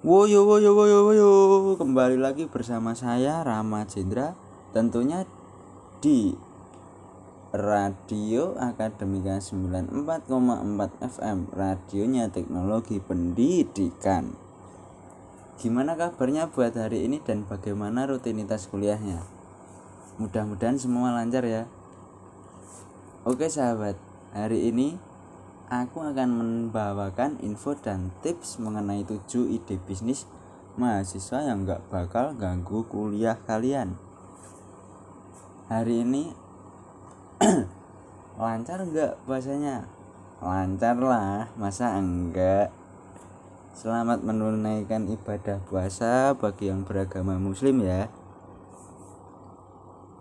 Woyo woyo woyo woyo. Kembali lagi bersama saya Rama Jendra. Tentunya di Radio Akademika 94,4 FM Radionya Teknologi Pendidikan. Gimana kabarnya buat hari ini dan bagaimana rutinitas kuliahnya? Mudah-mudahan semua lancar ya. Oke sahabat, hari ini aku akan membawakan info dan tips mengenai 7 ide bisnis mahasiswa yang gak bakal ganggu kuliah kalian. Hari ini lancar nggak bahasanya? Lancar lah, masa enggak? Selamat menunaikan ibadah puasa bagi yang beragama muslim ya.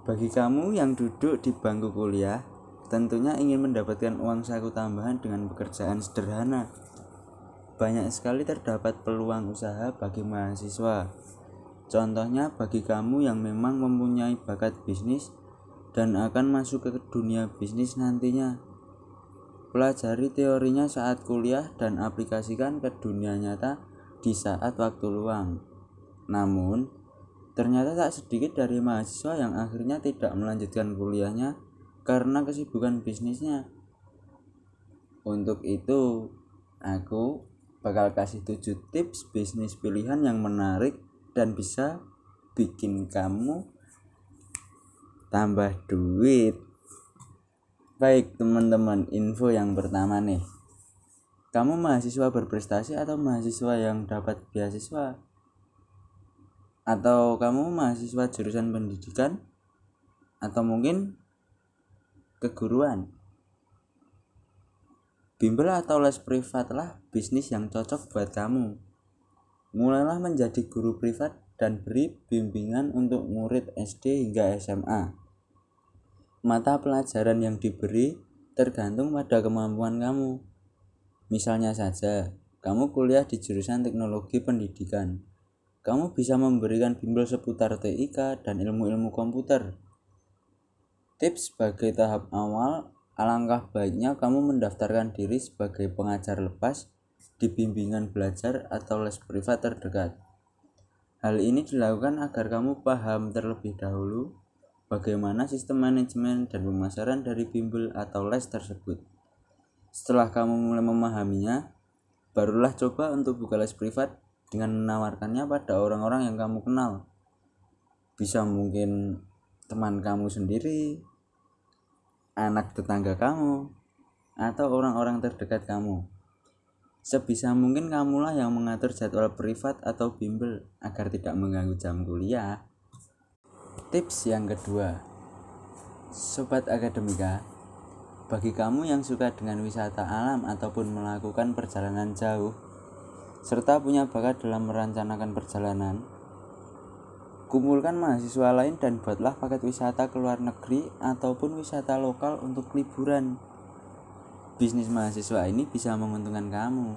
Bagi kamu yang duduk di bangku kuliah, tentunya ingin mendapatkan uang saku tambahan dengan pekerjaan sederhana. Banyak sekali terdapat peluang usaha bagi mahasiswa. Contohnya bagi kamu yang memang mempunyai bakat bisnis dan akan masuk ke dunia bisnis nantinya. Pelajari teorinya saat kuliah dan aplikasikan ke dunia nyata di saat waktu luang. Namun, ternyata tak sedikit dari mahasiswa yang akhirnya tidak melanjutkan kuliahnya karena kesibukan bisnisnya. Untuk itu, aku bakal kasih 7 tips bisnis pilihan yang menarik dan bisa bikin kamu tambah duit. Baik, teman-teman, info yang pertama nih. Kamu mahasiswa berprestasi atau mahasiswa yang dapat beasiswa? Atau kamu mahasiswa jurusan pendidikan? Atau mungkin keguruan. Bimbel atau les privat lah bisnis yang cocok buat kamu. Mulailah menjadi guru privat dan beri bimbingan untuk murid SD hingga SMA. Mata pelajaran yang diberi tergantung pada kemampuan kamu. Misalnya saja, kamu kuliah di jurusan teknologi pendidikan. Kamu bisa memberikan bimbel seputar TIK dan ilmu-ilmu komputer Tips sebagai tahap awal, alangkah baiknya kamu mendaftarkan diri sebagai pengajar lepas di bimbingan belajar atau les privat terdekat. Hal ini dilakukan agar kamu paham terlebih dahulu bagaimana sistem manajemen dan pemasaran dari bimbel atau les tersebut. Setelah kamu mulai memahaminya, barulah coba untuk buka les privat dengan menawarkannya pada orang-orang yang kamu kenal. Bisa mungkin teman kamu sendiri, anak tetangga kamu, atau orang-orang terdekat kamu. Sebisa mungkin kamulah yang mengatur jadwal privat atau bimbel agar tidak mengganggu jam kuliah. Tips yang kedua, Sobat Akademika, bagi kamu yang suka dengan wisata alam ataupun melakukan perjalanan jauh, serta punya bakat dalam merencanakan perjalanan, Kumpulkan mahasiswa lain dan buatlah paket wisata ke luar negeri ataupun wisata lokal untuk liburan. Bisnis mahasiswa ini bisa menguntungkan kamu.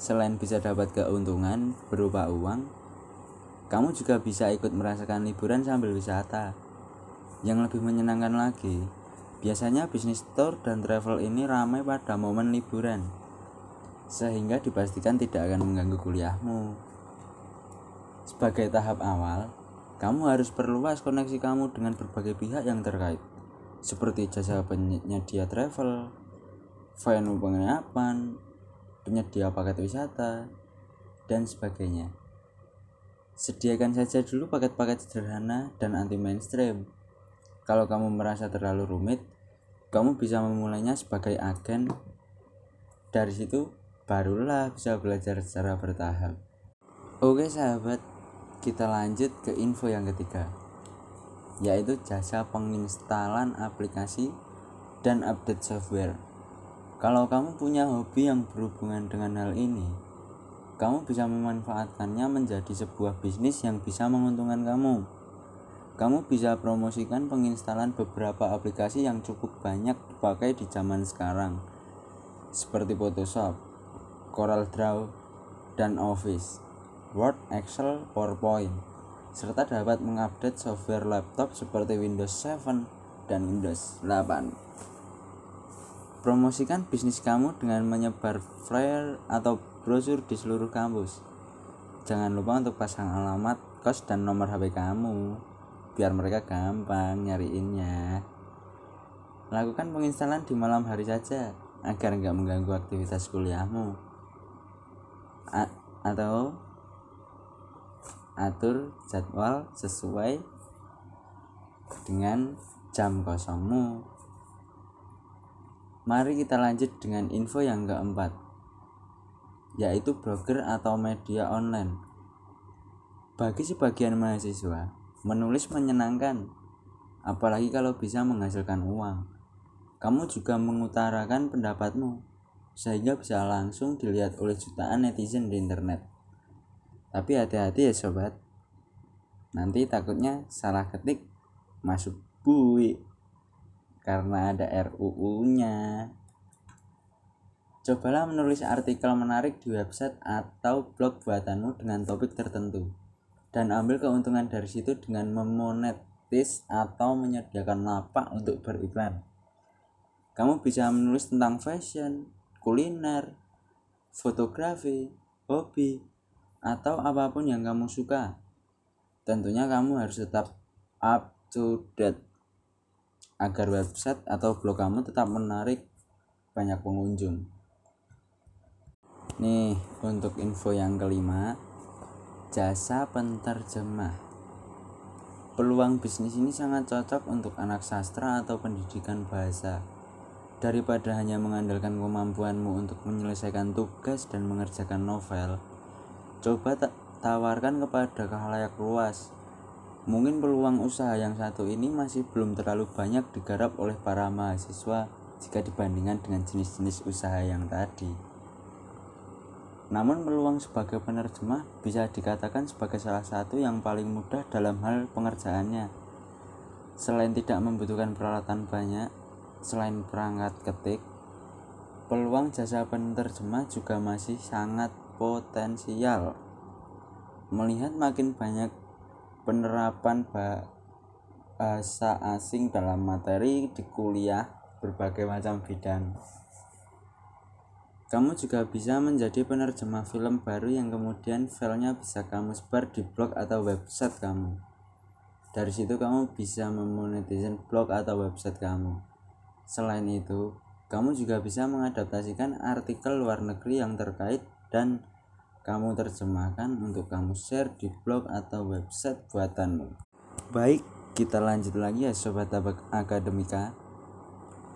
Selain bisa dapat keuntungan berupa uang, kamu juga bisa ikut merasakan liburan sambil wisata. Yang lebih menyenangkan lagi, biasanya bisnis tour dan travel ini ramai pada momen liburan, sehingga dipastikan tidak akan mengganggu kuliahmu. Sebagai tahap awal, kamu harus perluas koneksi kamu dengan berbagai pihak yang terkait, seperti jasa penyedia travel, venue penginapan, penyedia paket wisata, dan sebagainya. Sediakan saja dulu paket-paket sederhana dan anti mainstream. Kalau kamu merasa terlalu rumit, kamu bisa memulainya sebagai agen. Dari situ, barulah bisa belajar secara bertahap. Oke sahabat, kita lanjut ke info yang ketiga yaitu jasa penginstalan aplikasi dan update software. Kalau kamu punya hobi yang berhubungan dengan hal ini kamu bisa memanfaatkannya menjadi sebuah bisnis yang bisa menguntungkan kamu. Kamu bisa promosikan penginstalan beberapa aplikasi yang cukup banyak dipakai di zaman sekarang seperti Photoshop, Corel Draw, dan Office Word, Excel, PowerPoint, serta dapat mengupdate software laptop seperti Windows 7 dan Windows 8. Promosikan bisnis kamu dengan menyebar flyer atau brosur di seluruh kampus. jangan lupa untuk pasang alamat kos dan nomor HP kamu biar mereka gampang nyariinnya lakukan penginstalan di malam hari saja agar nggak mengganggu aktivitas kuliahmu A atau atur jadwal sesuai dengan jam kosongmu. Mari kita lanjut dengan info yang keempat yaitu blogger atau media online. Bagi sebagian mahasiswa menulis menyenangkan apalagi kalau bisa menghasilkan uang. Kamu juga mengutarakan pendapatmu sehingga bisa langsung dilihat oleh jutaan netizen di internet. Tapi hati-hati ya sobat, nanti takutnya salah ketik masuk bui karena ada RUU-nya. Cobalah menulis artikel menarik di website atau blog buatanmu dengan topik tertentu dan ambil keuntungan dari situ dengan memonetis atau menyediakan lapak untuk beriklan. Kamu bisa menulis tentang fashion, kuliner, fotografi, hobi, atau apa pun yang kamu suka. Tentunya kamu harus tetap up to date agar website atau blog kamu tetap menarik banyak pengunjung. Nih, untuk info yang kelima, jasa penterjemah. Peluang bisnis ini sangat cocok untuk anak sastra atau pendidikan bahasa Daripada hanya mengandalkan kemampuanmu untuk menyelesaikan tugas dan mengerjakan novel, coba tawarkan kepada khalayak luas. Mungkin peluang usaha yang satu ini masih belum terlalu banyak digarap oleh para mahasiswa jika dibandingkan dengan jenis-jenis usaha yang tadi. Namun peluang sebagai penerjemah bisa dikatakan sebagai salah satu yang paling mudah dalam hal pengerjaannya. Selain tidak membutuhkan peralatan banyak, Selain perangkat ketik, peluang jasa penerjemah juga masih sangat potensial. Melihat makin banyak penerapan bahasa asing dalam materi di kuliah berbagai macam bidang. Kamu juga bisa menjadi penerjemah film baru yang kemudian filenya bisa kamu sebar di blog atau website kamu. Dari situ kamu bisa memonetizen blog atau website kamu. Selain itu, kamu juga bisa mengadaptasikan artikel luar negeri yang terkait dan kamu terjemahkan untuk kamu share di blog atau website buatanmu. Baik, kita lanjut lagi ya sobat akademika.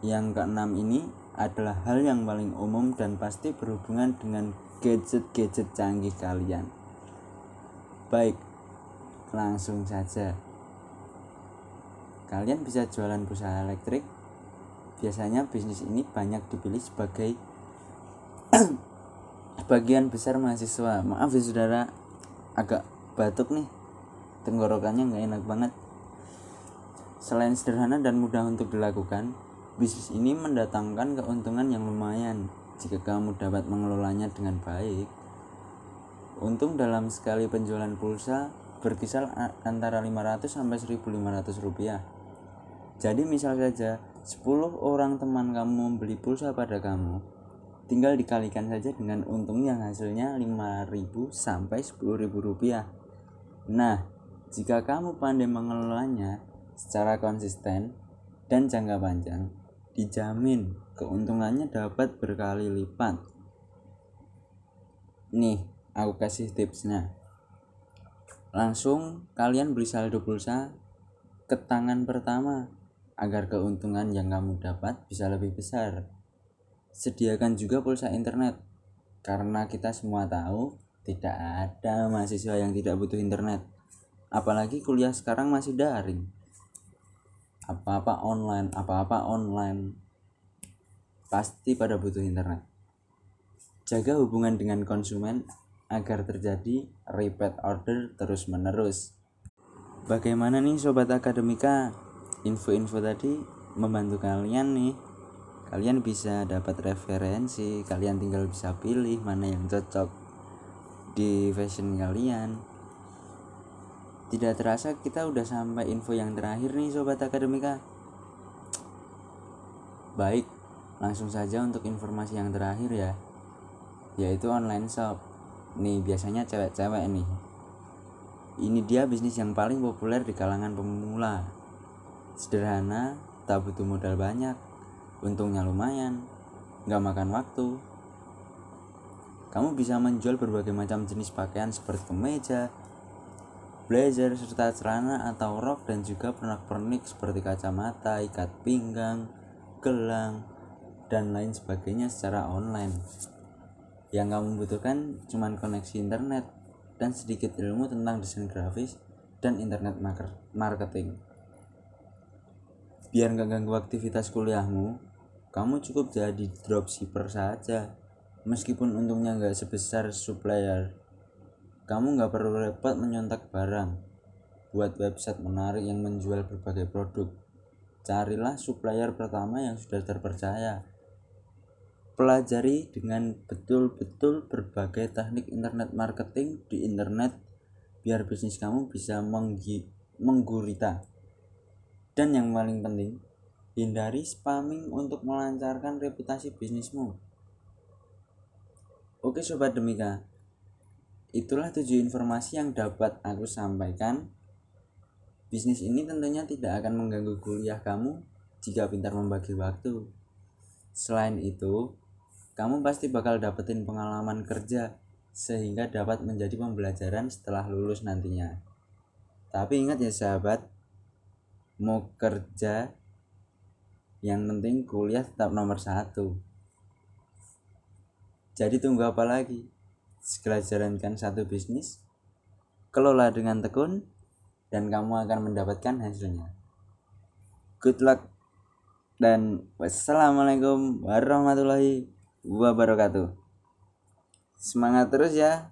Yang keenam ini adalah hal yang paling umum dan pasti berhubungan dengan gadget-gadget canggih kalian. Baik, langsung saja. Kalian bisa jualan pulsa elektrik Biasanya bisnis ini banyak dipilih sebagai bagian besar mahasiswa. Maaf ya saudara, agak batuk nih. Tenggorokannya nggak enak banget. Selain sederhana dan mudah untuk dilakukan, bisnis ini mendatangkan keuntungan yang lumayan jika kamu dapat mengelolanya dengan baik. Untung dalam sekali penjualan pulsa berkisar antara 500 sampai 1500 rupiah. Jadi misal saja 10 orang teman kamu membeli pulsa pada kamu, tinggal dikalikan saja dengan untung yang hasilnya 5000 sampai 10000 rupiah. Nah, jika kamu pandai mengelolanya secara konsisten dan jangka panjang, dijamin keuntungannya dapat berkali lipat. Nih, aku kasih tipsnya. Langsung kalian beli saldo pulsa ke tangan pertama agar keuntungan yang kamu dapat bisa lebih besar. Sediakan juga pulsa internet, karena kita semua tahu tidak ada mahasiswa yang tidak butuh internet. Apalagi kuliah sekarang masih daring. Apa-apa online, apa-apa online. Pasti pada butuh internet. Jaga hubungan dengan konsumen agar terjadi repeat order terus-menerus. Bagaimana nih sobat akademika? info-info tadi membantu kalian nih kalian bisa dapat referensi kalian tinggal bisa pilih mana yang cocok di fashion kalian. Tidak terasa kita udah sampai info yang terakhir nih sobat akademika. Baik langsung saja untuk informasi yang terakhir ya yaitu online shop. Nih biasanya cewek-cewek nih. Ini dia bisnis yang paling populer di kalangan pemula. Sederhana tak butuh modal banyak untungnya lumayan nggak makan waktu kamu bisa menjual berbagai macam jenis pakaian seperti kemeja, blazer, serta celana atau rok dan juga pernak-pernik seperti kacamata, ikat pinggang, gelang, dan lain sebagainya secara online. Yang kamu butuhkan cuma koneksi internet dan sedikit ilmu tentang desain grafis dan internet marketing. Biar gak ganggu aktivitas kuliahmu, kamu cukup jadi dropshipper saja Meskipun untungnya nggak sebesar supplier, kamu nggak perlu repot menyontak barang. Buat website menarik yang menjual berbagai produk. Carilah supplier pertama yang sudah terpercaya. Pelajari dengan betul-betul berbagai teknik internet marketing di internet biar bisnis kamu bisa menggurita. Dan yang paling penting, hindari spamming untuk melancarkan reputasi bisnismu. Oke Sobat Demika, itulah tujuh informasi yang dapat aku sampaikan. Bisnis ini tentunya tidak akan mengganggu kuliah kamu jika pintar membagi waktu. Selain itu, kamu pasti bakal dapetin pengalaman kerja sehingga dapat menjadi pembelajaran setelah lulus nantinya. Tapi ingat ya sahabat, mau kerja yang penting kuliah tetap nomor satu. Jadi tunggu apa lagi? Segera jalankan satu bisnis, kelola dengan tekun, dan kamu akan mendapatkan hasilnya. Good luck dan wassalamualaikum warahmatullahi wabarakatuh. Semangat terus ya.